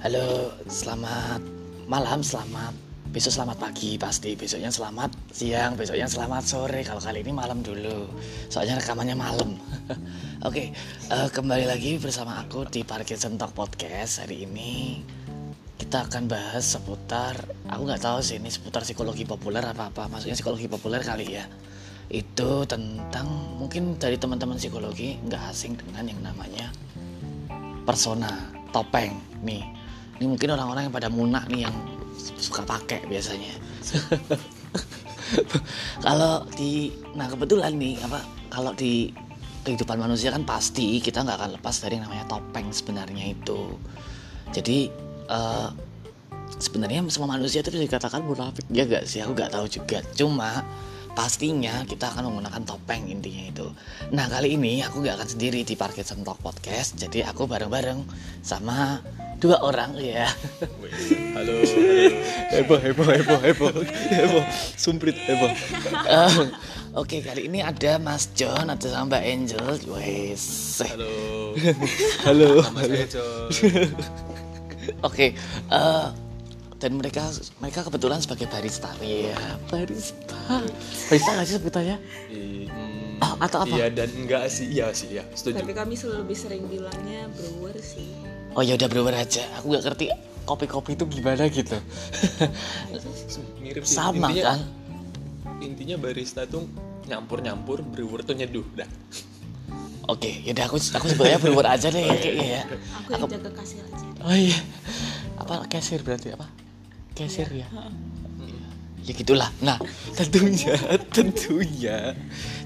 Halo, selamat malam, selamat besok selamat pagi pasti besoknya selamat siang besoknya selamat sore. Kalau kali ini malam dulu soalnya rekamannya malam. Oke uh, kembali lagi bersama aku di Parkinson Talk Podcast. Hari ini kita akan bahas seputar aku nggak tahu sih ini seputar psikologi populer apa apa maksudnya psikologi populer kali ya. Itu tentang mungkin dari teman-teman psikologi nggak asing dengan yang namanya persona topeng nih ini mungkin orang-orang yang pada munak nih yang suka pakai biasanya. Kalau di nah kebetulan nih apa kalau di kehidupan manusia kan pasti kita nggak akan lepas dari namanya topeng sebenarnya itu. Jadi uh, sebenarnya semua manusia itu bisa dikatakan munafik ya gak sih? Aku nggak tahu juga. Cuma pastinya kita akan menggunakan topeng intinya itu. Nah kali ini aku nggak akan sendiri di Parkit Talk Podcast jadi aku bareng-bareng sama dua orang ya halo, halo. heboh heboh heboh heboh. Heboh sumprit heboh. Uh, Oke okay, kali ini ada Mas John ada sama Mbak Angel. Wes. Halo. Halo. Saya John Oke okay, uh, dan mereka mereka kebetulan sebagai barista. Ya barista. Barista nggak sih sebutannya hmm, oh, atau apa? iya dan enggak sih. Iya sih ya setuju. Tapi kami lebih sering bilangnya brewer sih. Oh ya udah brewer aja. Aku nggak ngerti kopi-kopi itu gimana gitu. Mirip sih. Sama intinya, kan? intinya barista tuh nyampur-nyampur brewer tuh nyeduh dah. Oke, okay, yaudah aku aku sebenarnya brewer aja deh ya kayaknya ya. Aku yang aku, jaga kasir aja. Oh iya. Apa kasir berarti apa? Kasir ya. Ya gitulah. Nah, tentunya tentunya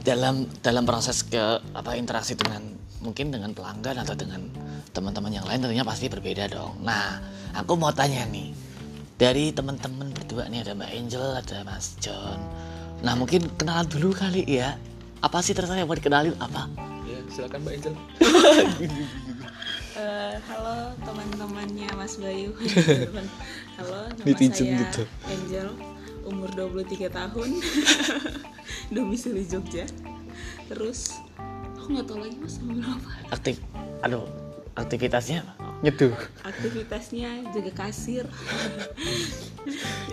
dalam dalam proses ke apa interaksi dengan mungkin dengan pelanggan atau dengan teman-teman yang lain tentunya pasti berbeda dong. Nah, aku mau tanya nih. Dari teman-teman berdua nih ada Mbak Angel, ada Mas John. Nah, mungkin kenalan dulu kali ya. Apa sih terserah yang mau dikenalin apa? ya silakan Mbak Angel uh, halo teman-temannya Mas Bayu halo nama Netizen saya gitu. Angel umur 23 tahun. Domisili Jogja. Terus aku nggak tahu lagi mas umur apa. Aktif, aduh, aktivitasnya nyeduh. aktivitasnya jaga kasir.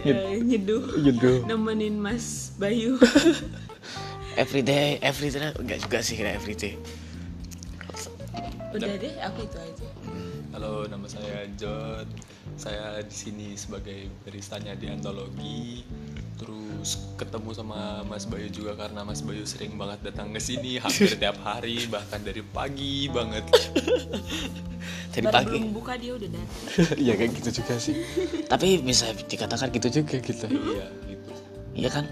Ya, nyeduh. Nyeduh. nemenin Mas Bayu. Everyday, everyday enggak juga sih kira everyday. udah deh aku itu aja. Halo nama saya John saya di sini sebagai baristanya di antologi terus ketemu sama Mas Bayu juga karena Mas Bayu sering banget datang ke sini hampir tiap hari bahkan dari pagi banget Dari Baru pagi. belum buka dia udah datang Iya kayak gitu juga sih. Tapi bisa dikatakan gitu juga gitu. iya gitu Iya kan?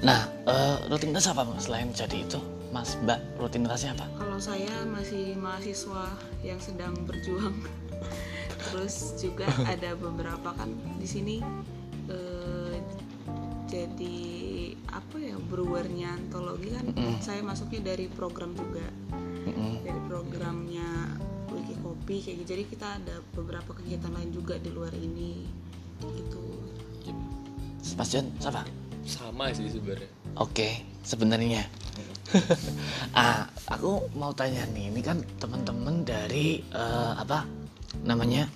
Nah, eh, rutinitas apa Mas selain jadi itu? Mas, Mbak, rutinitasnya apa? Kalau saya masih mahasiswa yang sedang berjuang. Terus juga ada beberapa kan di sini eh, jadi apa ya brewernya antologi kan saya masuknya dari program juga Mm-mm. dari programnya Wiki Kopi kayak gitu. Jadi kita ada beberapa kegiatan lain juga di luar ini gitu. Mas John, siapa? sama sih sebenarnya Oke, sebenarnya. ah, aku mau tanya nih, ini kan teman-teman dari eh, apa namanya?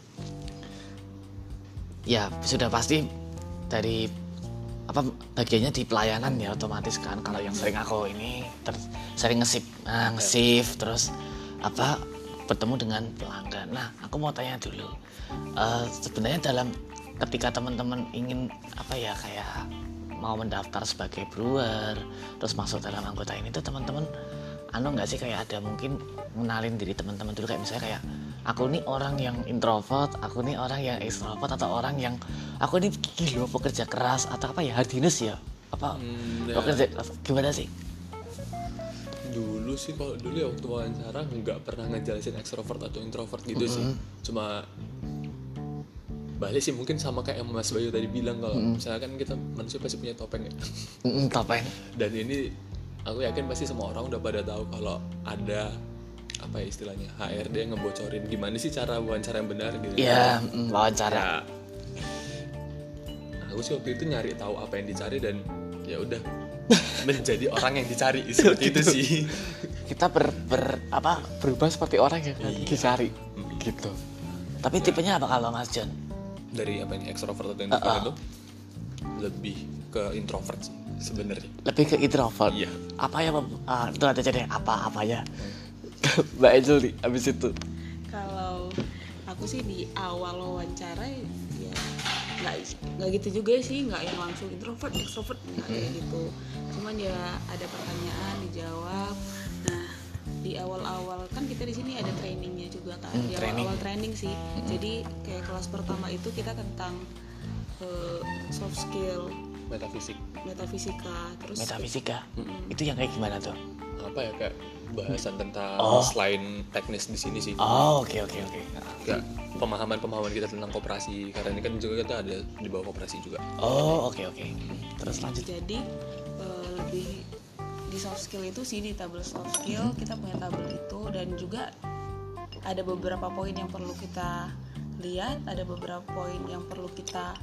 Ya sudah pasti dari apa bagiannya di pelayanan ya otomatis kan kalau yang sering aku ini ter, sering ngesip nah, ngesif terus apa bertemu dengan pelanggan nah aku mau tanya dulu eh, sebenarnya dalam ketika teman-teman ingin apa ya kayak mau mendaftar sebagai brewer terus masuk dalam anggota ini tuh teman-teman anu nggak sih kayak ada mungkin mengenalin diri teman-teman dulu kayak misalnya kayak aku nih orang yang introvert aku nih orang yang ekstrovert atau orang yang aku ini gila pekerja keras atau apa ya hardiness ya? Apa? Hmm, ya. pekerja gimana sih? Dulu sih kalau dulu ya waktu wawancara nggak pernah ngejelasin ekstrovert atau introvert gitu sih. Cuma balik sih mungkin sama kayak yang Mas Bayu tadi bilang kalau misalnya kan kita manusia pasti punya topeng ya. Mm, topeng. Dan ini aku yakin pasti semua orang udah pada tahu kalau ada apa ya istilahnya HRD ngebocorin gimana sih cara wawancara yang benar gitu ya mm, wawancara Ya, aku sih waktu itu nyari tahu apa yang dicari dan ya udah menjadi orang yang dicari seperti itu sih kita ber, ber- apa berubah seperti orang yang Iya. dicari gitu Tapi tipenya apa kalau Mas John? dari apa ini extrovert atau introvert itu lebih ke introvert sih sebenarnya Lebih ke introvert. Iya. Apa ya? Ah, itu ada jadi apa apa ya? Mbak Angel nih, abis itu. kalau aku sih di awal wawancara ya nggak nggak gitu juga sih nggak yang langsung introvert extrovert nggak kayak gitu. Cuman ya ada pertanyaan dijawab. Nah di awal-awal kan kita di sini ada trainingnya juga kan Hmm, di training. awal-awal training. sih. Jadi kayak kelas pertama itu kita tentang eh, soft skill metafisik metafisika terus Metafisika. Itu yang kayak gimana tuh? apa ya kayak bahasan tentang Oh. selain teknis di sini sih Oh, oke oke oke. kayak pemahaman-pemahaman kita tentang koperasi karena ini kan juga kita ada di bawah koperasi juga Oh, oke oke. Terus lanjut. jadi eh, lebih di soft skill itu sih di tabel soft skill kita punya tabel itu dan juga ada beberapa poin yang perlu kita lihat ada beberapa poin yang perlu kita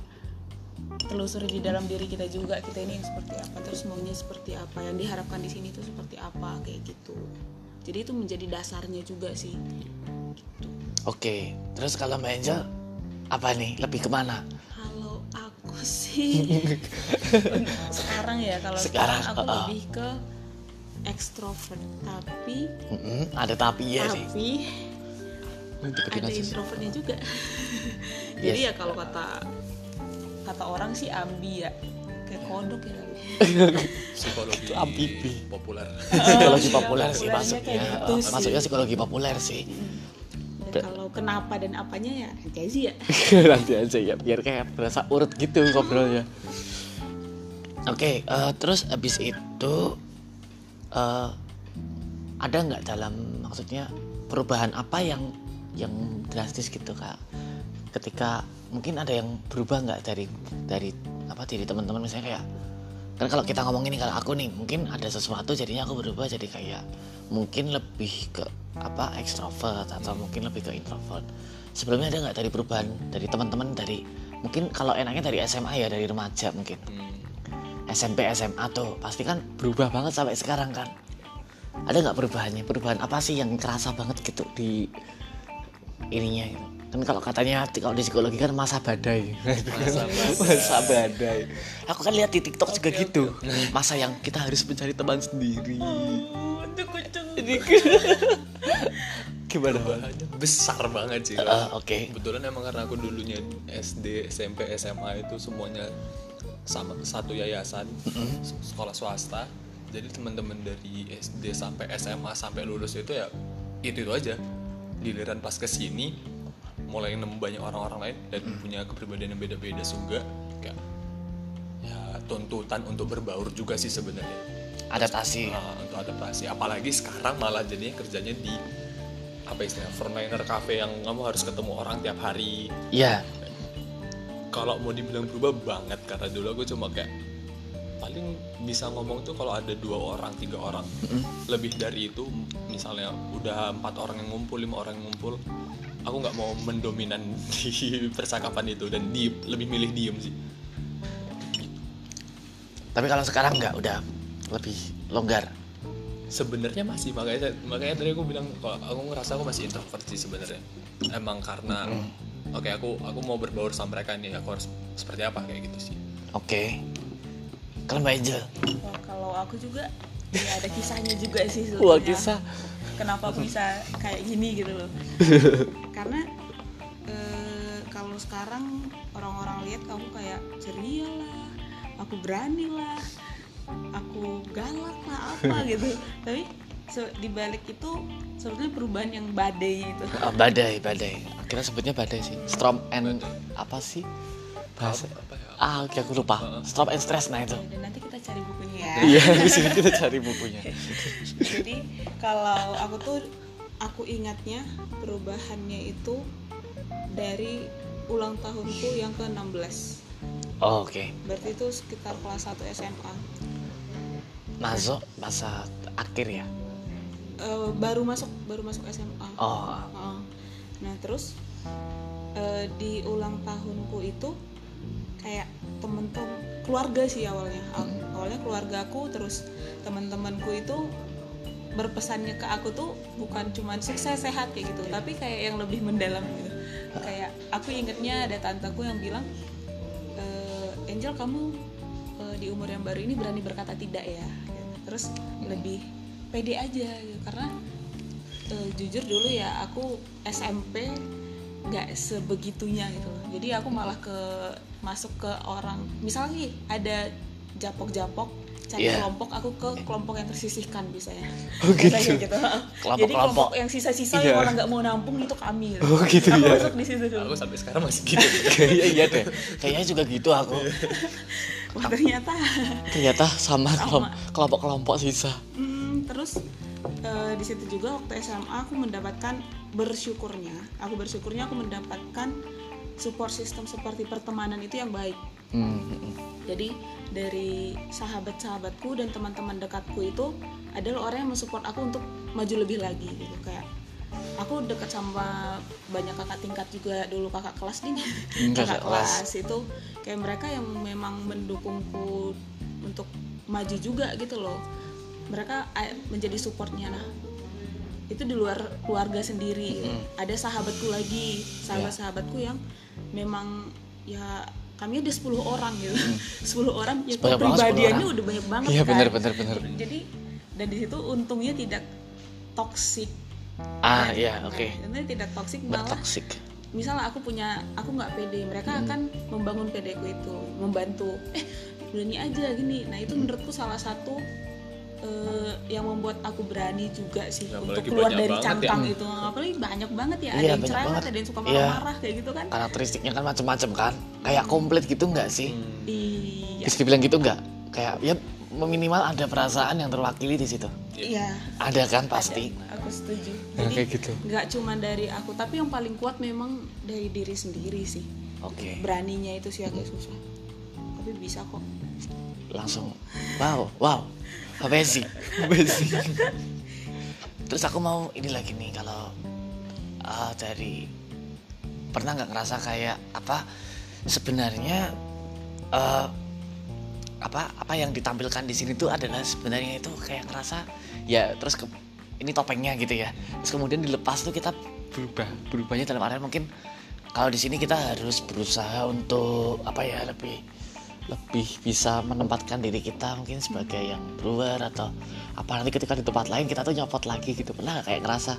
telusuri di dalam diri kita juga kita ini yang seperti apa terus maunya seperti apa yang diharapkan di sini itu seperti apa kayak gitu jadi itu menjadi dasarnya juga sih Oke. Terus kalau Mbak Angel apa nih? Lebih ke mana? kalau aku sih sekarang ya kalau Sekarang, sekarang, aku uh-uh. lebih ke ekstrovert tapi Mm-mm, ada tapi ya sih. tapi ada introvertnya juga jadi ya kalau kata kata orang sih ambi ya kayak kodok ya psikologi Itu ambibi. populer Psikologi iya, populer sih masuknya. gitu Eh, sih. Masuknya psikologi populer sih. dan kalau kenapa dan apanya ya nanti aja ya Nanti aja ya biar kayak berasa urut gitu ngobrolnya. Oke, eh, terus habis itu eh, ada nggak dalam maksudnya perubahan apa yang yang drastis gitu kak? Ketika mungkin ada yang berubah nggak dari dari apa diri teman-teman? Misalnya kayak kan kalau kita ngomongin nih kalau aku nih mungkin ada sesuatu jadinya aku berubah jadi kayak mungkin lebih ke apa ekstrovert atau mungkin lebih ke introvert. Sebelumnya ada nggak dari perubahan dari teman-teman dari mungkin kalau enaknya dari SMA ya dari remaja mungkin? Hmm. SMP SMA tuh pasti kan berubah banget sampai sekarang kan? Ada nggak perubahannya? Perubahan apa sih yang kerasa banget gitu di ininya gitu kan kalau katanya kalau di psikologi kan masa badai. Masa masa badai. Aku kan lihat di TikTok juga gitu. masa yang kita harus mencari teman sendiri. Gimana bang? Bahannya besar banget sih oke. Kebetulan emang karena aku dulunya SD, SMP, SMA itu semuanya sama satu yayasan sekolah swasta. Jadi teman-teman dari SD sampai SMA sampai lulus itu ya itu itu aja. Giliran pas ke sini mulai nemu banyak orang-orang lain dan punya kepribadian yang beda-beda juga kayak ya tuntutan untuk berbaur juga sih sebenarnya. adaptasi. Nah, untuk adaptasi. Apalagi sekarang malah jadinya kerjanya di apa istilahnya frontliner cafe yang kamu harus ketemu orang tiap hari. Ya kalau mau dibilang berubah banget. Karena dulu aku cuma kayak paling bisa ngomong tuh kalau ada dua orang tiga orang. Lebih dari itu misalnya udah empat orang yang ngumpul lima orang yang ngumpul aku nggak mau mendominan di percakapan itu dan di lebih milih diem sih. Tapi kalau sekarang nggak udah lebih longgar. Sebenarnya masih makanya makanya tadi aku bilang kalau aku ngerasa aku masih introvert sih sebenarnya. Emang karena oke aku aku mau berbaur sama mereka nih aku harus seperti apa kayak gitu sih. Oke. Kalau Mbak Angel? Wah, kalau aku juga ya ada kisahnya juga sih wah sebetulnya. kisah kenapa aku bisa kayak gini gitu loh. Karena eh, kalau sekarang orang-orang lihat kamu kayak ceria lah aku berani lah aku galak lah apa gitu. Tapi se- di balik itu sebetulnya perubahan yang badai itu. Ah, badai badai. Kita sebutnya badai sih. Storm and apa sih? Bahasa apa ah oke aku lupa. Storm and stress nah itu. Dan nanti kita cari bukunya ya. Iya di sini kita cari bukunya. Jadi kalau aku tuh aku ingatnya perubahannya itu dari ulang tahunku yang ke-16 oh, oke. Berarti itu sekitar kelas 1 SMA masuk masa akhir ya? Eh, baru masuk baru masuk SMA oh. Heeh. nah terus eh, di ulang tahunku itu kayak temen-temen keluarga sih awalnya Aw- awalnya keluargaku terus teman-temanku itu berpesannya ke aku tuh bukan cuman sukses sehat kayak gitu tapi kayak yang lebih mendalam gitu kayak aku ingetnya ada tanteku yang bilang "Eh, Angel kamu eh, di umur yang baru ini berani berkata tidak ya terus lebih pede aja gitu. karena eh, jujur dulu ya aku SMP nggak sebegitunya gitu loh. jadi aku malah ke masuk ke orang misalnya nih, ada japok-japok cari Iya. kelompok aku ke kelompok yang tersisihkan biasanya Oh, gitu. Biasanya gitu. Kelompok-kelompok. jadi kelompok yang sisa-sisa Iya. yang malah nggak mau nampung itu kami gitu. Oh, gitu aku ya. masuk di situ dulu aku sampai sekarang masih gitu Kayaknya iya deh. Kayaknya juga gitu aku. Wah, ternyata Ternyata sama Sama. kelom- kelompok-kelompok sisa. Hmm, terus eh, di situ juga waktu SMA aku mendapatkan bersyukurnya. Aku bersyukurnya aku mendapatkan support system seperti pertemanan itu yang baik. Hmm, hmm, jadi dari sahabat-sahabatku dan teman-teman dekatku itu adalah orang yang mensupport aku untuk maju lebih lagi gitu. Kayak aku dekat sama banyak kakak tingkat juga. Dulu kakak kelas nih Hmm, kakak kakak kelas. kelas itu kayak mereka yang memang mendukungku untuk maju juga gitu loh mereka eh, menjadi supportnya nah itu di luar keluarga sendiri gitu. ada sahabatku lagi sahabat-sahabatku yang memang ya kami udah 10 orang gitu 10 orang ya Banyak banget 10 kepribadiannya orang. udah banyak banget Iya kan benar benar benar. jadi dan di situ untungnya tidak toksik Ah iya oke. Sebenarnya tidak toksik malah Bertoksik. misalnya aku punya aku nggak pede mereka akan membangun pedeku itu membantu eh berani aja gini nah itu menurutku salah satu eh, yang membuat aku berani juga sih Ya, untuk apalagi keluar banyak dari banget cangkang ya. itu apalagi banyak banget ya ada Iya, yang banyak cerewet banget. ada yang suka Iya. marah-marah kayak gitu kan Karakteristiknya kan macam-macam kan. Kayak komplit gitu nggak sih? iya Bisa dibilang gitu nggak? Kayak ya minimal ada perasaan yang terwakili di situ. iya Ada kan pasti. aku setuju Nah, jadi kayak gitu. nggak cuma dari aku tapi yang paling kuat memang dari diri sendiri sih Oke. beraninya itu sih agak susah tapi bisa kok Langsung. Wow wow. Amazing. Amazing. Terus aku mau ini lagi nih kalau uh, dari pernah nggak ngerasa kayak apa sebenarnya uh, apa apa yang ditampilkan di sini tuh adalah sebenarnya itu kayak ngerasa ya terus ke, ini topengnya gitu ya terus kemudian dilepas tuh kita berubah berubahnya dalam artian mungkin kalau di sini kita harus berusaha untuk apa ya lebih lebih bisa menempatkan diri kita mungkin sebagai yang brewer atau apa. Nanti ketika di tempat lain kita tuh nyopot lagi gitu. Pernah nggak kayak ngerasa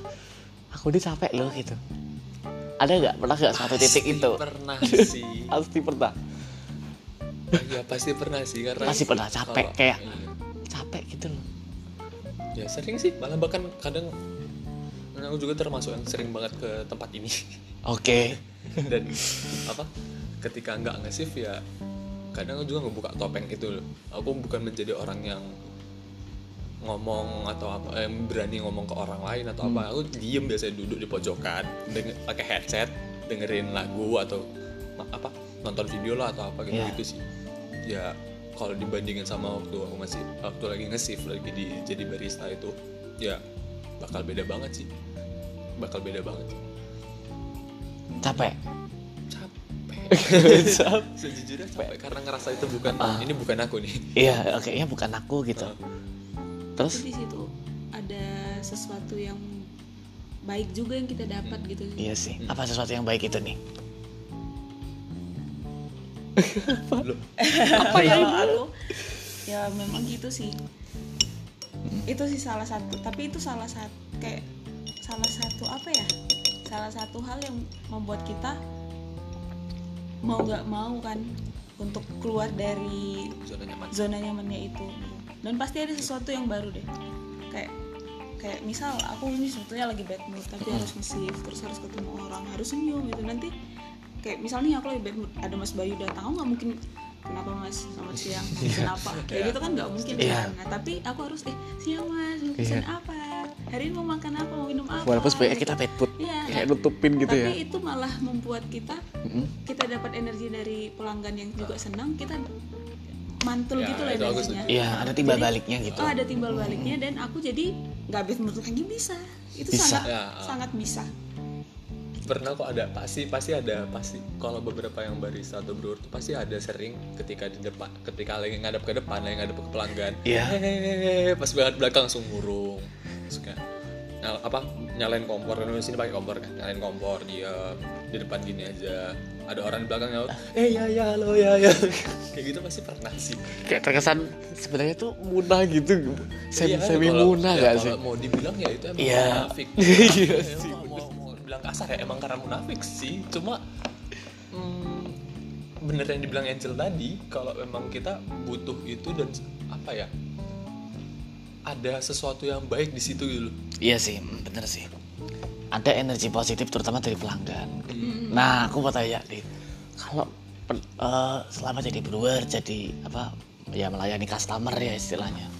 aku ini capek loh gitu. Ada nggak? Pernah nggak satu titik itu? pernah sih. Pasti pernah. Ya pasti pernah sih karena Pasti pernah. Capek, kalau- kayak- iya. capek gitu loh. Ya sering sih. Malah bahkan kadang aku juga termasuk yang sering banget ke tempat ini. Oke. Dan apa? Ketika nggak nge ya kadang aku juga ngebuka topeng itu. Loh aku bukan menjadi orang yang ngomong atau apa eh, berani ngomong ke orang lain atau apa. Aku diem biasanya duduk di pojokan denger, pakai headset dengerin lagu atau apa nonton video lah atau apa gitu Iya. gitu sih. Ya kalau dibandingin sama waktu aku masih waktu lagi nge lagi di jadi barista itu ya bakal beda banget sih. Bakal beda banget capek sejujurnya capek karena ngerasa itu bukan ini bukan aku nih. Iya kayaknya bukan aku gitu. Terus? Tapi di situ ada sesuatu yang baik juga yang kita dapat gitu. Iya sih. Apa sesuatu yang baik itu nih? Loh, apa ya? aku ya memang gitu sih. Itu sih salah satu tapi itu salah satu kayak salah satu apa ya? Salah satu hal yang membuat kita mau nggak mau kan untuk keluar dari zona nyaman. zona nyamannya itu. Dan pasti ada sesuatu yang baru deh. Kayak kayak misal aku ini sebetulnya lagi bad mood tapi harus nge-shift terus harus ketemu orang harus senyum gitu. Nanti kayak misalnya aku lagi bad mood ada Mas Bayu datang aku nggak mungkin kenapa Mas? Selamat siang. Mau pesan apa kayak gitu kan nggak mungkin Iya. kan. Nah tapi aku harus eh siang Mas mau pesan apa hari ini mau makan apa mau minum apa walaupun sebenarnya kita bad mood Iya, kayak nutupin gitu ya tapi itu malah membuat kita kita dapat energi dari pelanggan yang juga senang kita mantul Ya, gitu lah energinya iya ada timbal Jadi, baliknya gitu Oh ada timbal baliknya dan aku jadi nggak habis menurut lagi bisa. Itu Bisa. sangat Ya, uh. sangat bisa. pernah kok ada pasti pasti ada pasti kalau beberapa yang barista atau brewer tuh pasti ada sering ketika di depan ketika lagi ngadap ke depan lagi ngadap ke pelanggan Iya. "Hehehe," pas banget belakang langsung murung Kayak, nyal- apa nyalain kompor. Kan di sini pakai kompor kan. Nyalain kompor dia di depan gini aja. Ada orang di belakang nyaut eh ya ya halo ya ya. Kayak gitu pasti pernah sih. Kayak terkesan sebenarnya tuh munah gitu. Semi Iya, semi munah ya, gak kalau sih? mau dibilang ya itu emang Iya. munafik. Iya Ya, sih, mau, mau, mau bilang kasar ya emang karena munafik sih. Cuma hmm, bener yang dibilang Angel tadi kalau memang kita butuh itu dan apa ya ada sesuatu yang baik di situ gitu loh Iya sih, mm, bener sih. Ada energi positif terutama dari pelanggan. Nah, aku mau tanya nih, kalau eh, selama jadi brewer, jadi apa ya melayani customer ya istilahnya.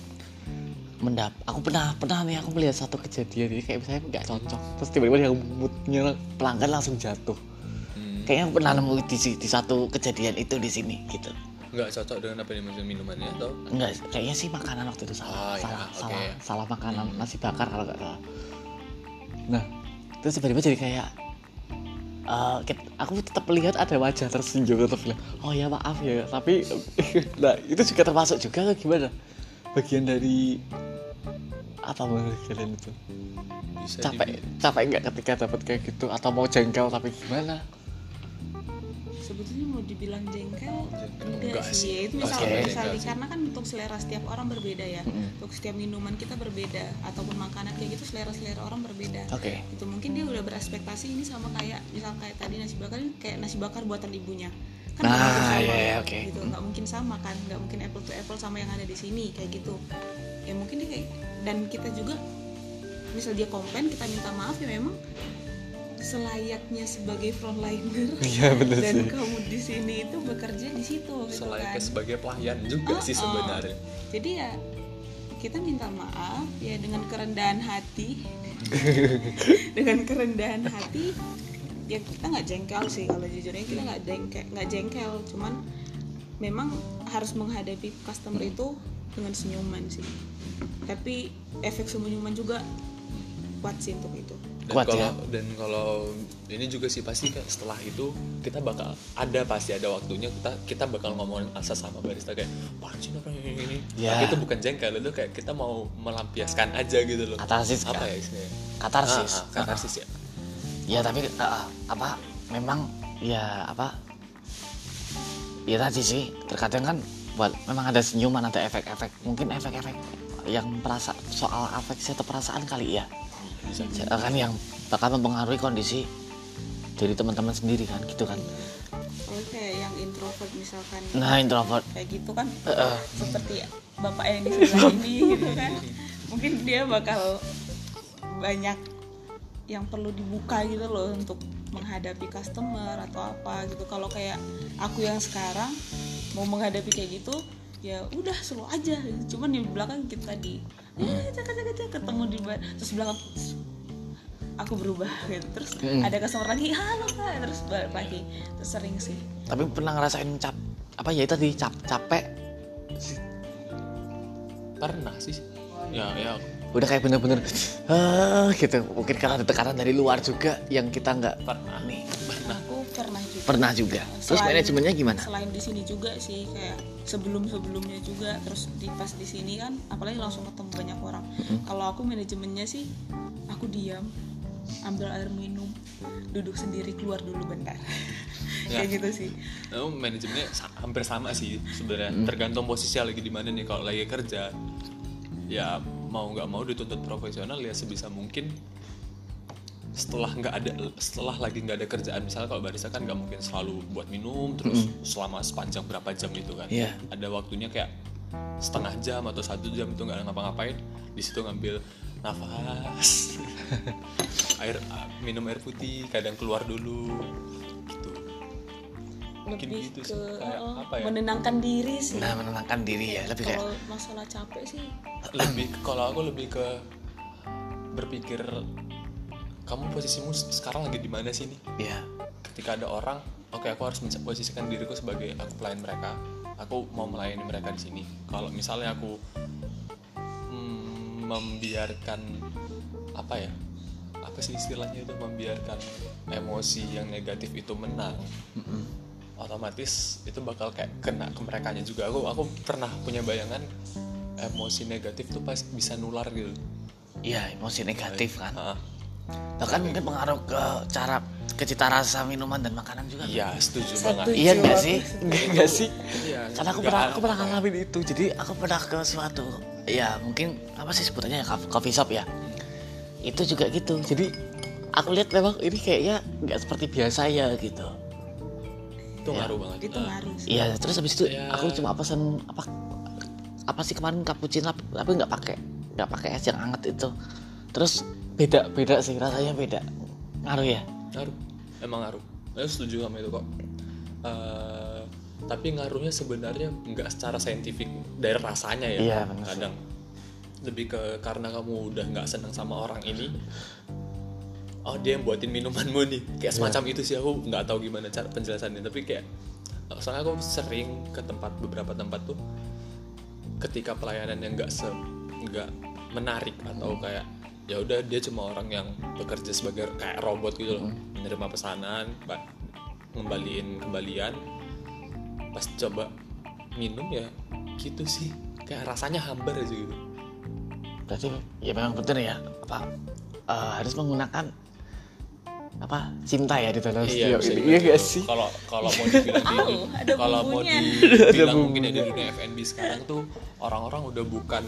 Mendap, aku pernah pernah nih aku melihat satu kejadian ini kayak misalnya nggak cocok, terus tiba-tiba yang moodnya pelanggan langsung jatuh. Hmm. Kayaknya aku pernah nemu di, di satu kejadian itu di sini gitu. Nggak cocok dengan apa yang dimaksud minumannya atau Enggak, kayaknya sih makanan waktu itu Oh, salah, iya, salah, oke. salah, salah makanan nasi bakar kalau nggak salah. Nah, terus tiba-tiba jadi kayak, eh, ket- aku tetap melihat ada wajah tersenyum tetap bilang, oh ya maaf ya, tapi, nah itu juga termasuk juga atau gimana? Bagian dari apa menurut kalian itu? bisa Capek, dibi- capek nggak ketika dapat kayak gitu atau mau jengkel tapi gimana? sebetulnya dibilang jengkel enggak, enggak sih. sih. ya itu misal sih. karena kan untuk selera setiap orang berbeda ya. Untuk setiap minuman kita berbeda ataupun makanan kayak gitu selera selera orang berbeda. Oke. itu mungkin dia udah berespektasi ini sama kayak misal kayak tadi nasi bakar ini kayak nasi bakar buatan ibunya. Kan nggak Nah, mungkin sama. iya, iya, oke. gitu nggak mungkin sama kan nggak mungkin apple to apple sama yang ada di sini kayak gitu. Ya mungkin dia kayak dan kita juga misal dia komplain kita minta maaf ya memang selayaknya sebagai frontliner. Iya bener dan kamu di sini itu bekerja di situ gitu selayaknya kan sebagai pelayan juga Oh, sih oh. sebenarnya. Jadi ya kita minta maaf ya dengan kerendahan hati. Dengan kerendahan hati ya kita nggak jengkel sih kalau jujurnya kita nggak jengkel nggak jengkel. Cuman memang harus menghadapi customer itu dengan senyuman sih. Tapi efek senyuman juga kuat sih untuk itu dan Kuat kalau ya. dan kalau ini juga sih pasti kan setelah itu kita bakal ada pasti ada waktunya kita kita bakal ngomongin asa sama barista kayak sih apa ini ini Ya. tapi itu bukan jengkel itu kayak kita mau melampiaskan aja gitu loh Katarsis, apa kan? ya istilahnya Katarsis. Ah, ah, katarsis ya ya tapi uh, apa memang ya apa ya tadi sih terkadang kan buat memang ada senyuman ada efek-efek mungkin efek-efek yang perasa soal afeksi atau perasaan kali Ya, kan yang bakal mempengaruhi kondisi dari teman-teman sendiri kan gitu kan. Kayak yang introvert misalkan. Nah introvert. Kayak gitu kan Heeh. seperti bapak yang di sebelah ini gitu kan. Mungkin dia bakal banyak yang perlu dibuka gitu loh untuk menghadapi customer atau apa gitu. Kalau kayak aku yang sekarang mau menghadapi kayak gitu ya udah slow aja. Cuman di belakang kita di eh cak cak cak ketemu di bar terus belakang aku berubah gitu. Terus Mm. ada customer lagi halo kak terus balik lagi terus sering sih. Tapi pernah ngerasain cap apa ya tadi cap capek? Pernah sih. Ya ya. Udah kayak bener-bener ah gitu. Mungkin karena ada tekanan dari luar juga yang kita nggak pernah. nih pernah juga. Terus Selain- manajemennya gimana? selain di sini juga sih kayak sebelum sebelumnya juga terus di pas di sini kan apalagi langsung ketemu banyak orang. Kalau aku manajemennya sih aku diam ambil air minum duduk sendiri keluar dulu bentar. Ya. kayak gitu sih. Nah, manajemennya hampir sama sih sebenarnya. Tergantung posisi lagi di mana nih. Kalau lagi kerja ya mau nggak mau dituntut profesional ya sebisa mungkin setelah nggak ada setelah lagi nggak ada kerjaan misalnya kalau barista kan nggak mungkin selalu buat minum terus selama sepanjang berapa jam itu kan. Iya. ada waktunya kayak setengah jam atau satu jam itu nggak ada ngapa-ngapain di situ ngambil nafas air minum air putih kadang keluar dulu gitu. Mungkin lebih gitu ke sih, kayak uh, apa ya? menenangkan diri sih. Nah menenangkan diri ya lebih kayak kalau masalah capek sih. Lebih kalau aku lebih ke berpikir kamu posisimu sekarang lagi di mana sih nih? Ya ketika ada orang oke aku harus posisikan diriku sebagai aku pelayan mereka. Aku mau melayani mereka di sini. Kalau misalnya aku mm, membiarkan apa ya apa sih istilahnya itu? Membiarkan emosi yang negatif itu menang otomatis itu bakal kayak kena ke mereka juga. Aku aku pernah punya bayangan emosi negatif tuh pas bisa nular gitu. Iya emosi negatif kan bahkan mungkin pengaruh ke cara ke cita rasa minuman dan makanan juga. Iya setuju banget. Iya enggak sih? enggak sih? Iya, karena aku pernah aku pernah ngalamin itu. Jadi aku pernah ke suatu ya mungkin apa sih sebutannya ya cof- coffee shop ya. Itu juga gitu. Jadi aku lihat memang ini kayaknya nggak seperti biasa ya gitu. Itu ngaruh banget. Itu ngaruh sih. iya terus habis itu Ya. aku cuma pesan apa apa sih kemarin cappuccino tapi tapi nggak pakai nggak pakai es yang hangat itu. Terus beda beda sih rasanya beda. Ngaruh ya? Ngaruh. Emang ngaruh. Saya setuju sama itu kok. Eh, tapi ngaruhnya sebenarnya nggak secara saintifik dari rasanya ya. Iya, benar sih. kadang. Lebih ke karena kamu udah nggak senang sama orang ini oh dia yang buatin minumanmu nih. Kayak Iya. semacam itu sih aku nggak tahu gimana cara penjelasannya. Tapi kayak soalnya aku sering ke tempat beberapa tempat tuh ketika pelayanan yang nggak se nggak menarik atau kayak ya udah dia cuma orang yang bekerja sebagai kayak robot gitu loh. Menerima pesanan ba- ngembaliin kembalian. Pas coba minum ya gitu sih. Kayak rasanya hambar aja gitu. Berarti ya memang betul ya apa eh, harus menggunakan apa cinta ya di dalam studio bisa ini. dibilang iya gak gitu. sih? Kalau kalau mau dibilang di Oh, kalau mau dibilang mungkin ya di dunia F&B sekarang tuh orang-orang udah bukan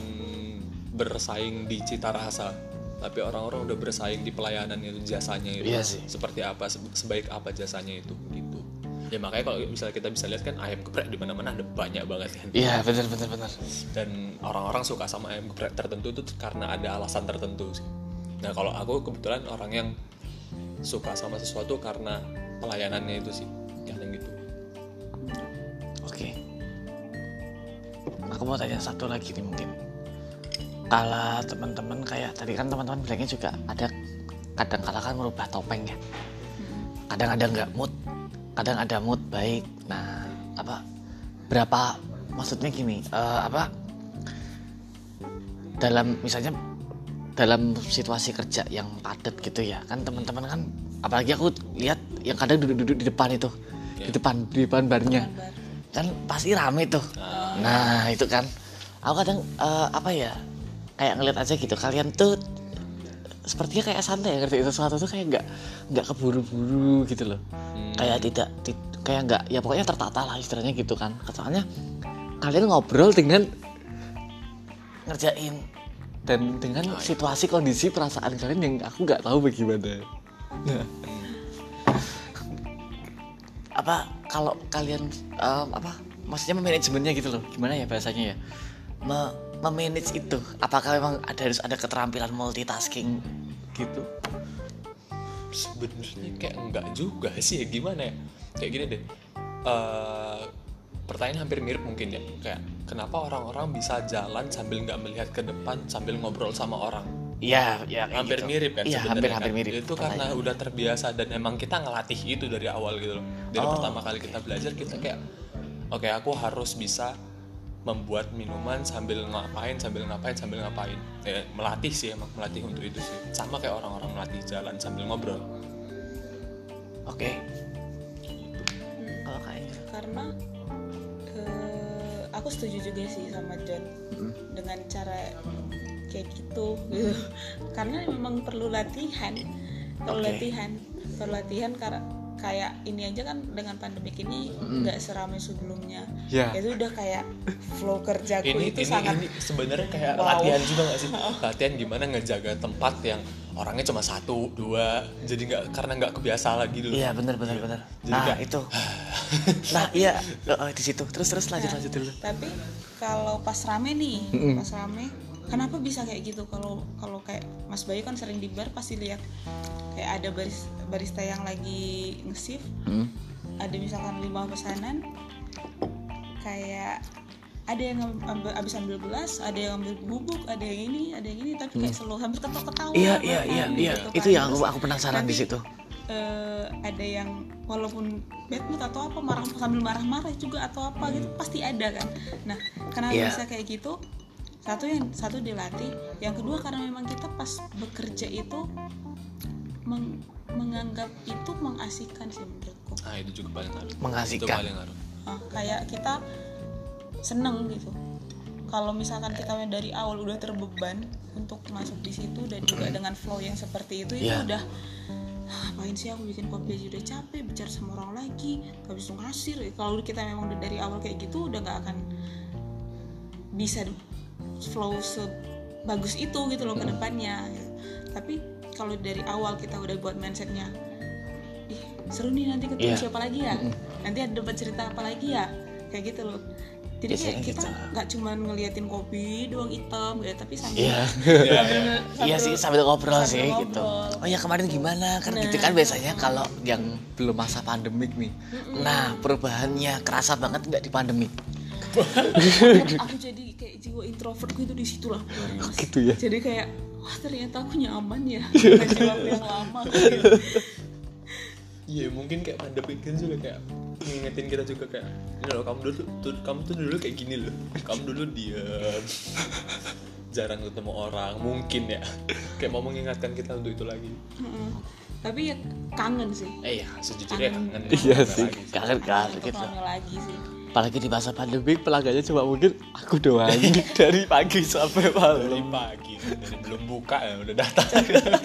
bersaing di cita rasa, tapi orang-orang udah bersaing di pelayanan itu jasanya itu. Iya sih. Seperti apa se- sebaik apa jasanya itu gitu. Ya makanya kalau misalnya kita bisa lihat kan ayam geprek di mana-mana ada banyak banget kan. iya benar benar benar Dan orang-orang suka sama ayam geprek tertentu itu karena ada alasan tertentu sih. Nah kalau aku kebetulan orang yang suka sama sesuatu karena pelayanannya itu sih, yang gitu. oke aku mau tanya satu lagi nih mungkin kalau teman-teman kayak tadi kan teman-teman bilangnya juga ada kadang kala kan merubah topeng ya. Kadang ada nggak mood kadang ada mood baik. Nah apa berapa maksudnya gini eh, apa dalam misalnya dalam situasi kerja yang padat gitu ya kan teman-teman kan apalagi aku lihat yang kadang duduk-duduk di depan itu di depan di depan barnya. Bar. kan pasti rame tuh. Nah itu kan. Aku kadang eh, apa ya kayak ngeliat aja gitu kalian tuh sepertinya kayak santai ya ngerti? Sesuatu tuh kayak nggak nggak keburu-buru gitu loh. Kayak tidak ti- kayak nggak ya pokoknya tertata lah istilahnya gitu kan. Soalnya kalian ngobrol dengan ngerjain dan dengan situasi kondisi perasaan kalian yang aku nggak tahu bagaimana. Nah. Apa kalau kalian em, apa maksudnya memanajemennya gitu loh. Gimana ya bahasanya ya? Me memanage itu apakah memang ada harus ada keterampilan multitasking gitu sebenarnya kayak enggak juga sih ya gimana ya kayak gini deh Eh, pertanyaan hampir mirip mungkin ya kayak kenapa orang-orang bisa jalan sambil nggak melihat ke depan sambil ngobrol sama orang Iya, ya hampir gitu. mirip kan Iya, hampir kan? hampir mirip. itu karena udah terbiasa dan emang kita ngelatih itu dari awal gitu loh dari Oh. pertama kali kita belajar kita kayak oke aku harus bisa membuat minuman sambil ngapain sambil ngapain sambil ngapain. Ya, melatih sih emang melatih untuk itu sih. Sama kayak orang-orang melatih jalan sambil ngobrol. Oke. Kalau kayak karena eh, aku setuju juga sih sama John dengan cara kayak gitu gitu. Karena memang perlu latihan. Perlu Oke. latihan. Perlu latihan karena kayak ini aja kan dengan pandemik ini nggak seramai sebelumnya Ya. itu udah kayak flow kerjaku ini itu ini sangat ini sebenarnya kayak Wow. latihan juga gak sih latihan gimana ngejaga tempat yang orangnya cuma satu dua jadi nggak karena nggak kebiasa lagi dulu Iya benar benar benar. Jadi Nah kayak- itu. nah iya eh, di situ. Terus terus lanjut lanjut dulu. tapi kalau pas rame nih pas rame kenapa bisa kayak gitu kalau kalau kayak Mas Bayu kan sering di bar pasti lihat kayak ada baris, barista yang lagi nge-shift Hmm. ada misalkan lima pesanan kayak ada yang ambil, abis ambil gelas ada yang ambil bubuk ada yang ini ada yang ini tapi kayak selalu hampir ketawa-ketawa Iya bahkan, iya iya iya. gitu Itu kan. yang aku aku penasaran di nanti, situ. eh, ada yang walaupun bad mood atau apa marah sambil marah-marah juga atau apa gitu pasti ada kan nah kenapa Iya. bisa kayak gitu satu yang satu dilatih. Yang kedua karena memang kita pas bekerja itu meng- menganggap itu mengasihkan sih menurutku. Nah itu juga paling itu Mengasihkan. paling ngaruh. Ah, kayak kita seneng gitu. Kalau misalkan kita dari awal udah terbeban untuk masuk di situ dan juga dengan flow yang seperti itu itu Iya. udah "Ah, ngapain sih aku bikin kopi aja udah capek bicara sama orang lagi gak bisa ngasir. Kalau kita memang udah dari awal kayak gitu udah nggak akan bisa flow sebagus itu gitu loh ke depannya gitu. tapi kalau dari awal kita udah buat mindsetnya ih seru nih nanti ketemu Iya. siapa lagi ya nanti ada dapat cerita apa lagi ya kayak gitu loh jadi kayak Biasanya kita gitu. nggak cuman ngeliatin kopi doang hitam gitu tapi sambil Iya. sambil- Iya sih sambil ngobrol sambil sih gitu. ngobrol. Oh ya kemarin gimana kan gitu Nah. kan biasanya kalau yang belum masa pandemik nih. Nah perubahannya kerasa banget nggak di pandemik? Aku jadi kayak jiwa introvert gitu di situ lah keluar, Mas. Gitu ya? jadi kayak wah ternyata aku nyaman ya aku yang lama gitu. Iya mungkin kayak pandemi kan juga kayak ngingetin kita juga kayak ini loh kamu dulu tuh kamu tuh dulu kayak gini loh kamu dulu diam jarang ketemu orang mungkin ya kayak mau mengingatkan kita untuk itu lagi Mm-mm. tapi ya kangen sih eh ya sejujurnya Kangen. kangen Iya Kangen sih. lagi Kangen kan untuk gitu. rame lagi sih Apalagi di masa pandemik pelanggannya cuma mungkin aku doang dari pagi sampai dari malam. pagi dari belum buka ya udah datang.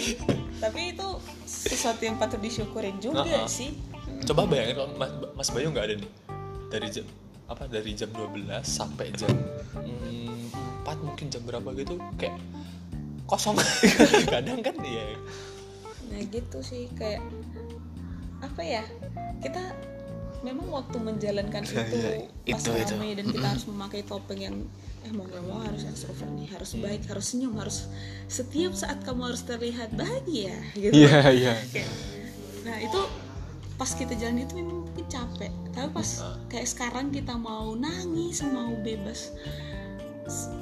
Tapi itu sesuatu yang patut disyukurin juga Heeh. sih. Coba bayangin kalau mas, mas Bayu nggak ada nih. Dari jam apa dari jam 12 sampai jam mm, 4 mungkin jam berapa gitu kayak kosong. Kadang kan ya nah gitu sih kayak apa ya kita memang waktu menjalankan itu Iya, pas itu, dan kita harus memakai topeng yang eh mau gak mau harus extrovert nih harus baik harus senyum harus setiap saat kamu harus terlihat bahagia gitu. Iya iya. Kayak, nah itu pas kita jalan itu memang mungkin capek. Tapi pas kayak sekarang kita mau nangis mau bebas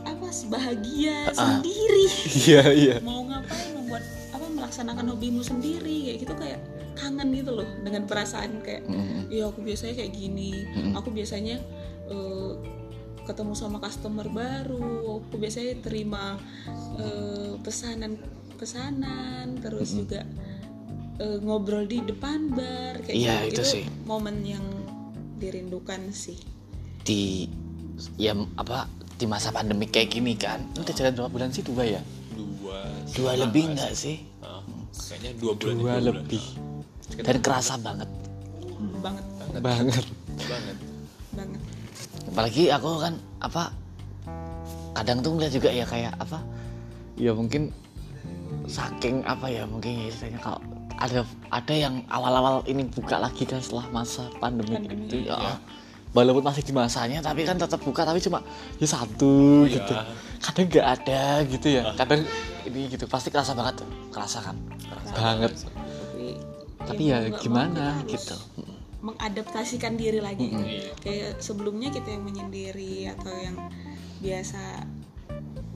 apa bahagia sendiri Iya iya. mau ngapain membuat apa melaksanakan hobimu sendiri kayak gitu kayak kangen gitu loh dengan perasaan kayak ya aku biasanya kayak gini aku biasanya eh, ketemu sama customer baru aku biasanya terima eh, pesanan pesanan terus juga eh, ngobrol di depan bar kayak Iya, gitu. itu sih. momen yang dirindukan sih Di ya apa di masa pandemik kayak gini kan. Ini udah jalan berapa bulan sih dua ya? dua Dua lebih nggak sih? Ah, kayaknya dua bulan Dua bulan. lebih. Dan kerasa banget banget banget. banget banget apalagi aku kan apa kadang tuh ngeliat juga ya kayak apa ya mungkin saking apa ya mungkin ya istilahnya kalau ada ada yang awal-awal ini buka lagi kan setelah masa pandemi, Pandemi. itu ya walaupun masih di masanya tapi kan tetap buka tapi cuma ya satu Iya. gitu. Kadang nggak ada gitu ya. Kadang ini gitu pasti kerasa banget. Tuh kerasa kan? Banget. Tapi tapi mau ya gimana gitu. mengadaptasikan diri lagi. Iya. kayak sebelumnya kita yang menyendiri atau yang biasa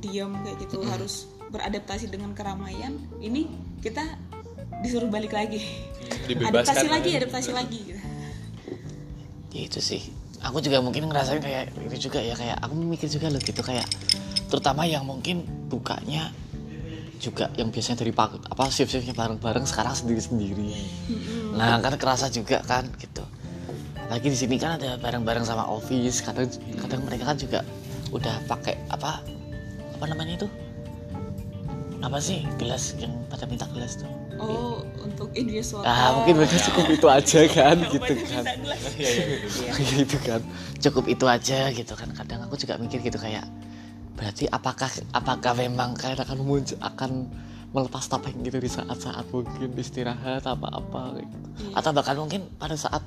diam kayak gitu harus beradaptasi dengan keramaian ini kita disuruh balik lagi. Dibebaskan adaptasi lagi ya. adaptasi lagi gitu. Ya itu sih aku juga mungkin ngerasain kayak itu juga ya kayak aku mikir juga loh gitu kayak terutama yang mungkin bukanya juga yang biasanya dari pagi apa shift shiftnya bareng bareng sekarang sendiri sendiri nah kan kerasa juga kan gitu. Lagi di sini kan ada bareng bareng sama office kadang kadang mereka kan juga udah pakai apa apa namanya itu? Apa sih gelas yang pada minta gelas tuh oh untuk Indonesia ah mungkin mereka cukup itu aja kan gitu kan. Iya, iya, iya. gitu kan. Cukup itu aja gitu kan. Kadang aku juga mikir gitu kayak berarti apakah apakah memang kalian akan muncul akan melepas topeng gitu di saat-saat mungkin istirahat apa apa gitu. atau bahkan mungkin pada saat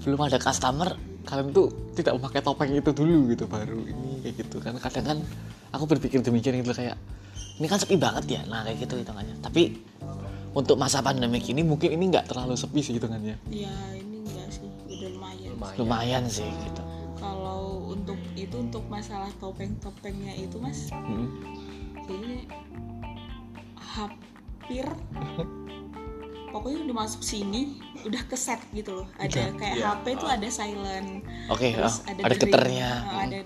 belum ada customer kalian tuh tidak memakai topeng itu dulu gitu baru ini kayak gitu kan. Kadang kan aku berpikir demikian gitu kayak ini kan sepi banget ya. Nah kayak gitu hitungannya. Tapi untuk masa pandemik ini mungkin ini nggak terlalu sepi sih hitungannya. Ya ini enggak sih. Udah lumayan. Lumayan. lumayan sih gitu. kalau untuk itu untuk masalah topeng-topengnya itu mas Hmm. kayaknya hampir pokoknya udah masuk sini udah keset gitu loh. Ada kayak iya. HP itu ada silent. Oke, terus oh, ada dering, getarnya. oh, ada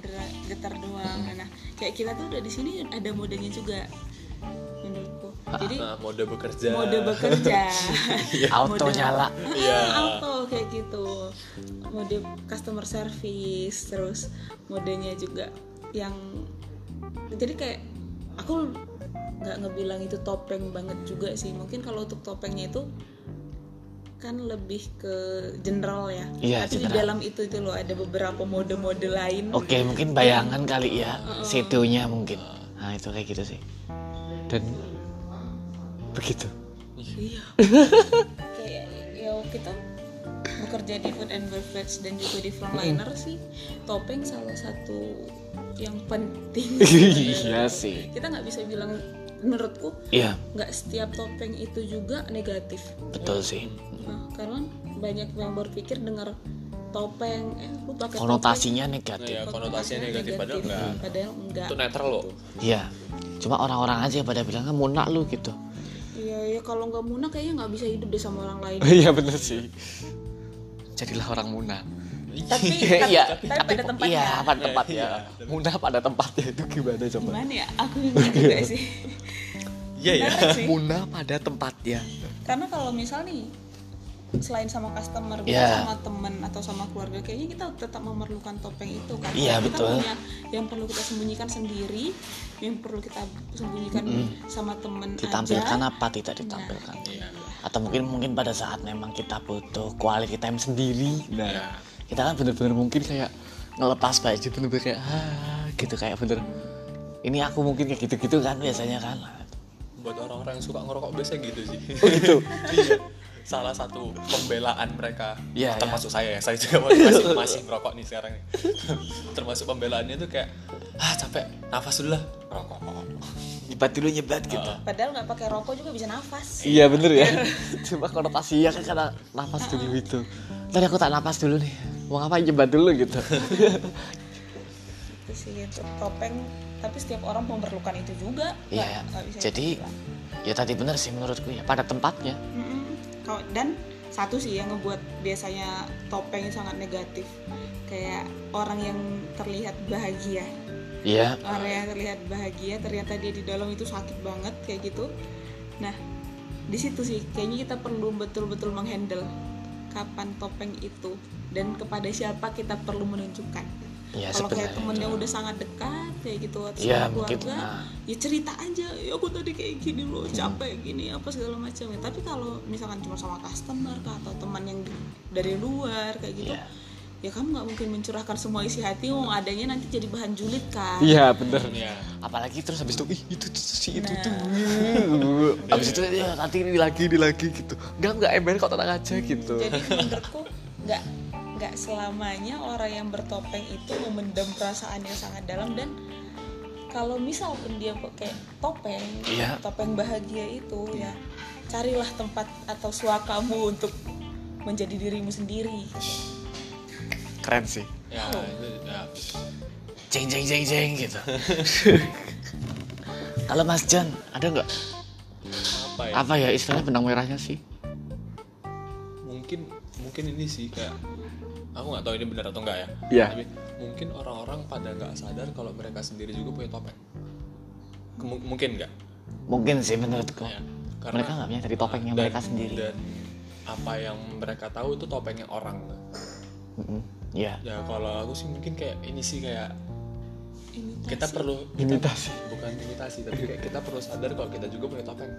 getar doang. Nah kayak kita tuh udah di sini ada modenya juga jadi Nah, mode bekerja. mode bekerja. Auto Mode- nyala. Iya. Ah, auto kayak gitu. Mode customer service terus modenya juga yang jadi kayak aku nggak ngebilang itu topeng banget juga sih. Mungkin kalau untuk topengnya itu kan lebih ke general ya. Iya, tapi di general. dalam itu itu loh ada beberapa mode-mode lain. Oke, mungkin bayangan kali ya, shadownya mungkin. Nah itu kayak gitu sih. Dan begitu. iya kayak ya kita bekerja di food and beverage dan juga di frontliner sih topeng salah satu yang penting Iya sih. kita nggak bisa bilang menurutku Iya, nggak setiap topeng itu juga negatif betul sih. nah, karena banyak yang berpikir dengar topeng eh lu pakai Konotasinya Nah, negatif. ya konotasinya negatif padahal enggak padahal enggak itu netral loh Iya. Cuma orang-orang aja pada bilang "Ah, munak lu gitu. Iya ya kalau nggak muna kayaknya nggak bisa hidup deh sama orang lain Iya bener sih. Jadilah orang munak. tapi Iya, tapi, tapi pada tempatnya Iya, pada Iya, tempatnya. iya. Munak pada tempatnya itu gimana coba? gimana ya aku bingung juga sih iya ya. Munak pada tempatnya. karena kalau misal nih selain sama customer Iya. sama teman atau sama keluarga kayaknya kita tetap memerlukan topeng itu kan Iya, kita betul. punya yang perlu kita sembunyikan sendiri yang perlu kita sembunyikan sama temen Ditampilkan aja apa tidak ditampilkan? Iya. Atau mungkin mungkin pada saat memang kita butuh quality time sendiri. Nah, Iya. kita kan bener-bener mungkin kayak ngelepas baju bener-bener kayak ah, gitu kayak bener ini aku mungkin kayak gitu-gitu kan biasanya kan buat orang-orang yang suka ngerokok biasa gitu sih oh gitu iya salah satu pembelaan mereka. Iya, termasuk saya ya saya juga masih masih ngerokok nih sekarang nih. Termasuk pembelaannya tuh kayak ah capek nafas dulu lah. Rokok. Nyebat dulu nyebat gitu. Padahal nggak pakai rokok juga bisa nafas. Iya bener ya. Cuma konotasinya kan karena nafas dulu gitu. Tadi aku tak nafas dulu nih. Mau ngapain nyebat dulu gitu? Itu sih itu topeng. Tapi setiap orang memerlukan itu juga iya. Bisa jadi dibilang. ya tadi bener sih menurutku ya pada tempatnya. Mm-mm. Kalau- dan satu sih yang ngebuat biasanya topeng sangat negatif. Kayak orang yang terlihat bahagia. Iya. Orang yang terlihat bahagia ternyata dia di dalam itu sakit banget kayak gitu. Nah di situ sih kayaknya kita perlu betul-betul menghandle kapan topeng itu dan kepada siapa kita perlu menunjukkan iya kalau kayak sebenarnya. temen yang udah sangat dekat kayak gitu atau Iya, sama mungkin, keluarga nah. ya cerita aja ya aku tadi kayak gini loh capek gini apa segala macam. Ya tapi kalau misalkan cuma sama customer kah, atau teman yang dari luar kayak gitu Iya. ya kamu nggak mungkin mencurahkan semua isi hati wong adanya nanti jadi bahan julid kan. Iya bener. Ya apalagi terus habis itu ih itu tuh si itu Nah. tuh habis itu ya, nanti ini lagi ini lagi gitu. Enggak enggak ember kok tenang aja gitu. Jadi menurutku nggak nggak selamanya orang yang bertopeng itu memendam perasaan yang sangat dalam dan kalau misal pun dia pakai topeng Iya. topeng bahagia itu ya carilah tempat atau suakamu untuk menjadi dirimu sendiri. Keren sih. Ya, itu, ya. jeng jeng jeng jeng gitu. Kalau Mas John ada nggak? Apa ya? Apa ya istilahnya benang merahnya sih? Mungkin mungkin ini sih kayak aku nggak tahu ini benar atau enggak ya. Iya. tapi mungkin orang-orang pada nggak sadar kalau mereka sendiri juga punya topeng. Kemu- mungkin nggak? Mungkin sih menurutku. Ya, mereka nggak punya dari topengnya dan- mereka sendiri. dan apa yang mereka tahu itu topengnya orang. Mm-mm. ya ya kalau aku sih mungkin kayak ini sih kayak Imitasi. kita perlu kita- Imitasi. bukan imitasi tapi kayak kita perlu sadar kalau kita juga punya topeng.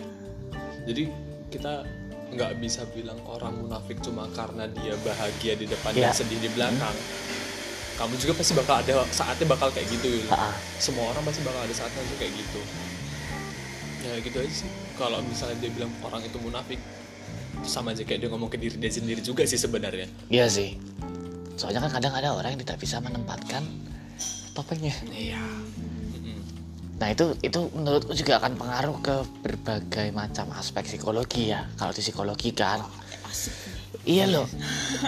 Jadi kita nggak bisa bilang orang munafik cuma karena dia bahagia di depan Ya. dan sedih di belakang kamu juga pasti bakal ada saatnya bakal kayak gitu gitu. Ha-ha. semua orang pasti bakal ada saatnya juga kayak gitu ya gitu aja sih kalau misalnya dia bilang orang itu munafik sama aja kayak dia ngomong ke diri dia sendiri juga sih sebenarnya iya sih soalnya kan kadang ada orang yang tidak bisa menempatkan topengnya iya. Nah itu itu menurutku juga akan pengaruh ke berbagai macam aspek psikologi ya. Kalau di psikologi kan, iya loh.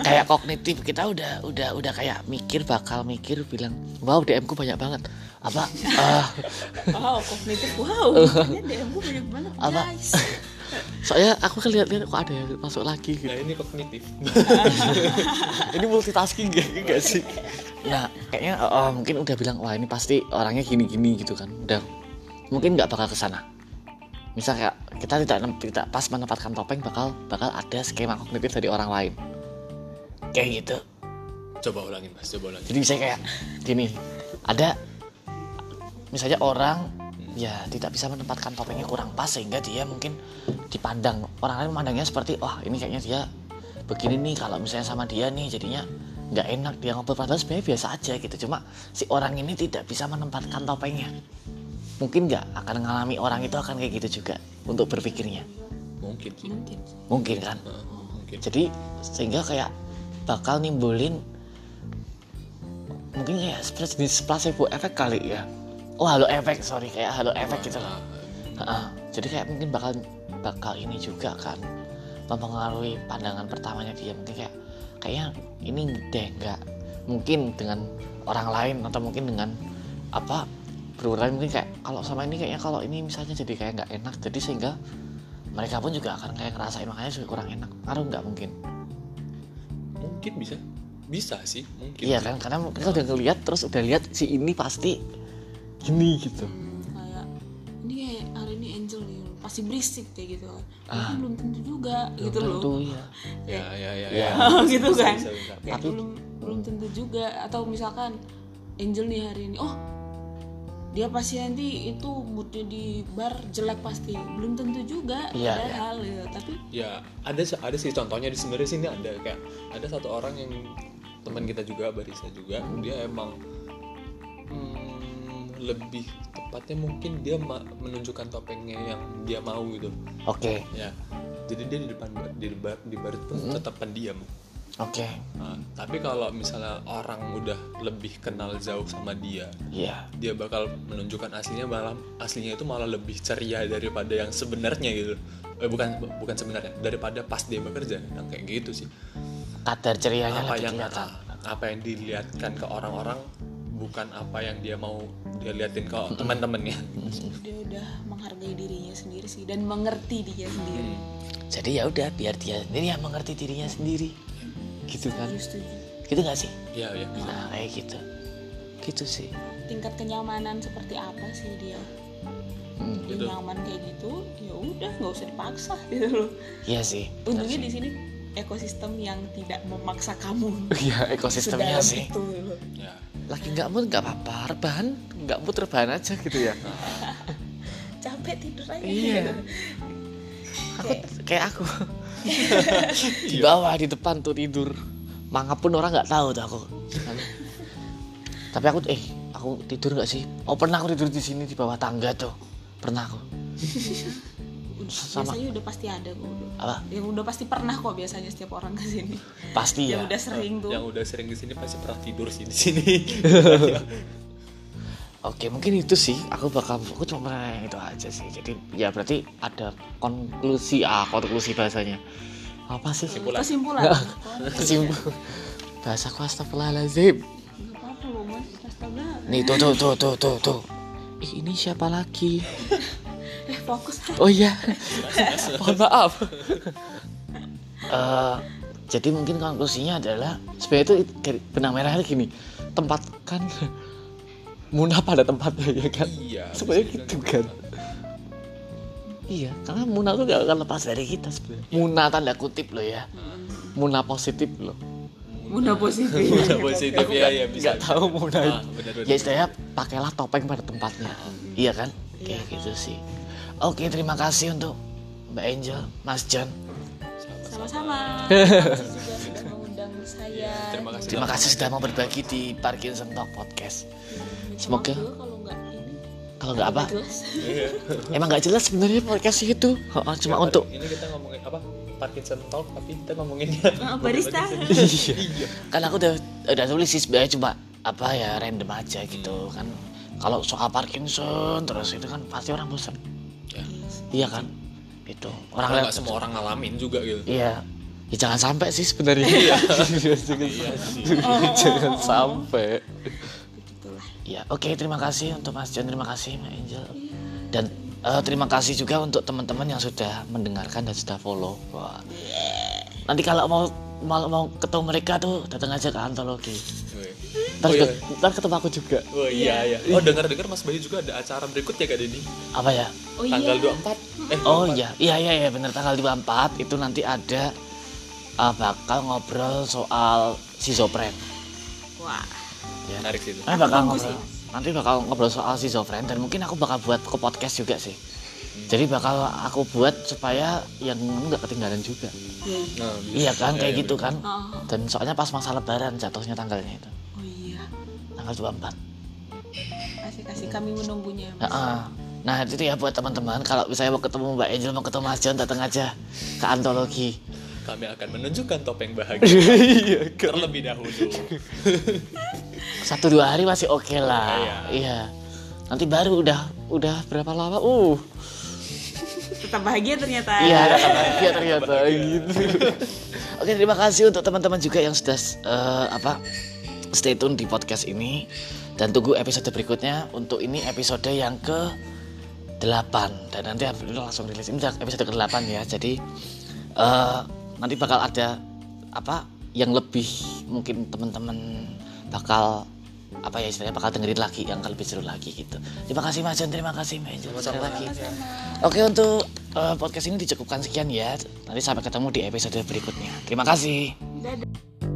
Kayak kognitif kita udah udah udah kayak mikir bakal mikir bilang, wow DM ku banyak banget. Apa? ah, wow kognitif wow DM gue banyak banget Apa? guys soalnya aku kan lihat-lihat kok ada yang masuk lagi gitu. nah ini kognitif Ini multitasking gak, gak sih? Nah kayaknya oh, mungkin udah bilang wah ini pasti orangnya gini-gini gitu kan. Udah mungkin nggak bakal ke sana. Misal kayak kita tidak tidak pas menempatkan topeng bakal bakal ada skema kognitif dari orang lain. Kayak gitu. coba ulangin mas coba ulangin Jadi bisa kayak gini. ada misalnya orang ya tidak bisa menempatkan topengnya kurang pas sehingga dia mungkin dipandang orang lain memandangnya seperti wah ini kayaknya dia begini nih kalau misalnya sama dia nih jadinya nggak enak dia ngobrol padahal sebenarnya biasa aja gitu. Cuma si orang ini tidak bisa menempatkan topengnya. Mungkin nggak akan mengalami orang itu akan kayak gitu juga untuk berpikirnya. Mungkin mungkin. Mungkin kan? Mungkin. Jadi sehingga kayak bakal nimbulin mungkin kayak seperti jenis placebo efek kali ya. Oh halo efek sorry kayak halo efek gitu loh. Heeh. jadi kayak mungkin bakal bakal ini juga kan mempengaruhi pandangan pertamanya dia. Mungkin kayak kayaknya ini deh nggak mungkin dengan orang lain atau mungkin dengan apa berulang mungkin kayak kalau sama ini kayaknya kalau ini misalnya jadi kayak nggak enak jadi sehingga mereka pun juga akan kayak ngerasain makanya juga kurang enak. Ngaruh nggak mungkin? Mungkin bisa. Bisa sih mungkin. Iya kan karena mereka udah ngeliat terus udah lihat si ini pasti gini gitu. Hmm, kayak ini kayak hari pasti berisik kayak gitu kan Ah. Belum tentu juga gitu loh tentu ya ya ya ya, Iya. ya. gitu Bisa, kan bisa, bisa. Tapi- belum belum tentu juga atau misalkan Angel nih hari ini oh dia pasti nanti itu moodnya di bar jelek pasti belum tentu juga Iya, padahal ya tapi ya ada ada sih contohnya di sebenarnya sini ada kayak ada satu orang yang teman kita juga barista juga dia emang hmm, lebih tepatnya mungkin dia menunjukkan topengnya yang dia mau gitu. Oke. Ya jadi dia di depan di bar di bar itu tetap pendiam. Oke. Nah, tapi kalau misalnya orang udah lebih kenal jauh sama dia iya. dia bakal menunjukkan aslinya malah aslinya itu malah lebih ceria daripada yang sebenarnya gitu. Eh, bukan bukan sebenarnya daripada pas dia bekerja. Yang kayak gitu sih. Kadar cerianya apa lebih yang apa yang dilihatkan ke orang-orang bukan apa yang dia mau dia liatin ke teman-temannya. Dia udah menghargai dirinya sendiri sih dan mengerti dia sendiri. Jadi ya udah biar dia sendiri yang mengerti dirinya sendiri. Gitu kan? Gitu gak sih? Ya ya nah kayak gitu. Gitu sih. Tingkat kenyamanan seperti apa sih dia? Hmm, dia Gitu. nyaman kayak gitu ya udah nggak usah dipaksa gitu loh. Iya sih. Untungnya di sini ekosistem yang tidak memaksa kamu. Iya ekosistemnya sedalam sih. itu. Ya. Lagi nggak mood nggak apa-apa rebahan. Nggak mood rebahan aja gitu ya. Capek tidur aja. Iya. aku kayak aku. Di bawah di depan tuh tidur. Mangap pun orang nggak tahu tuh aku. Tapi aku eh aku tidur nggak sih? Oh pernah aku tidur di sini di bawah tangga tuh. Pernah aku sama. Biasanya udah pasti ada kok udah. apa? Yang udah pasti pernah kok biasanya setiap orang ke sini pasti ya. yang udah sering tuh. Yang udah sering di sini pasti pernah tidur sih di sini. Oke mungkin itu sih. Aku bakal aku cuma pernah yang itu aja sih. Jadi ya berarti ada konklusi ah konklusi bahasanya. Apa sih? Kesimpulan. kesimpulan. Kesimpulan. Bahasa ku astagfirullahaladzim. Nih tuh tuh tuh tuh tuh tuh. Ih, ini siapa lagi eh fokus. Oh iya. Mohon maaf. Eh, jadi mungkin konklusinya adalah sebenarnya itu benang merahnya gini tempatkan Muna pada tempatnya ya kan? Iya sebenarnya gitu kan? Iya karena Muna tuh gak akan lepas dari kita sebenarnya. Muna tanda kutip loh ya. Muna positif loh. Mudah positif. Udah positif ya ya bisa nggak tahu Muna Ah, benar-benar. ya istilahnya pakailah topeng pada tempatnya. Iya kan? Kayak gitu sih oke terima kasih untuk Mbak Angel Mas John. Sama-sama. Terima kasih juga sudah mengundang saya terima kasih. Terima kasih sudah mau berbagi di Parkinson Talk Podcast. Semoga- kalau nggak ini. Kalau nggak apa? Jelas. Iya. emang nggak jelas sebenarnya podcast itu. Oh, cuma untuk ini kita ngomongin apa? Parkinson Talk tapi kita ngomonginnya Ah, barista. Iya. Kan aku udah udah tulis sih sebenarnya cuma apa ya random aja gitu kan. Kalau soal Parkinson terus itu kan pasti orang bosan. ya. Iya kan? Itu orang nggak semua orang ngalamin juga gitu. Iya. Ya jangan sampai sih sebenarnya. Jangan, jangan sampai. Begitulah. ya oke terima kasih untuk Mas John terima kasih Mbak Angel. Dan eh, terima kasih juga untuk teman-teman yang sudah mendengarkan dan sudah follow. Wah. nanti kalau mau mau, mau ketemu mereka tuh datang aja ke antologi ntar, Oh, iya. ntar ketemu aku juga Oh iya iya. Oh dengar-dengar Mas Bayu juga ada acara berikutnya Kak Denny. apa ya oh iya Tanggal 24. Eh oh 24. iya iya iya iya bener tanggal 24 itu nanti ada eh, bakal ngobrol soal schizopren wah ya Menarik sih itu. Kami bakal ngobrol. sih. nanti bakal ngobrol soal schizofren dan mungkin aku bakal buat ke podcast juga sih jadi bakal aku buat supaya yang nggak ketinggalan juga Iya. Nah, iya kan kayak iya, gitu kan Oh, dan soalnya pas masa lebaran jatuhnya tanggalnya itu oh iya. tanggal 24 Kasih kasih kami menunggunya. Mas. Heeh. Nah itu ya buat teman-teman kalau misalnya mau ketemu Mbak Angel mau ketemu Mas John datang aja ke antologi. Kami akan menunjukkan topeng bahagia Iya, terlebih dahulu. Satu dua hari masih oke lah. Iya. Iya. Nanti baru udah udah berapa lama? Uh. Tetap bahagia ternyata. Iya, kata bahagia ternyata gitu. Oke, terima kasih untuk teman-teman juga yang sudah eh, apa stay tune di podcast ini dan tunggu episode berikutnya untuk ini episode yang ke 8 dan nanti langsung rilis ini episode ke 8 ya. Jadi eh, nanti bakal ada apa yang lebih mungkin teman-teman bakal apa ya istilahnya bakal dengerin lagi yang lebih seru lagi gitu. Terima kasih Mas John, terima kasih Mbak Angel sekali lagi. Oke untuk eh, podcast ini dicukupkan sekian ya. Nanti sampai ketemu di episode berikutnya. Terima kasih. Dadah.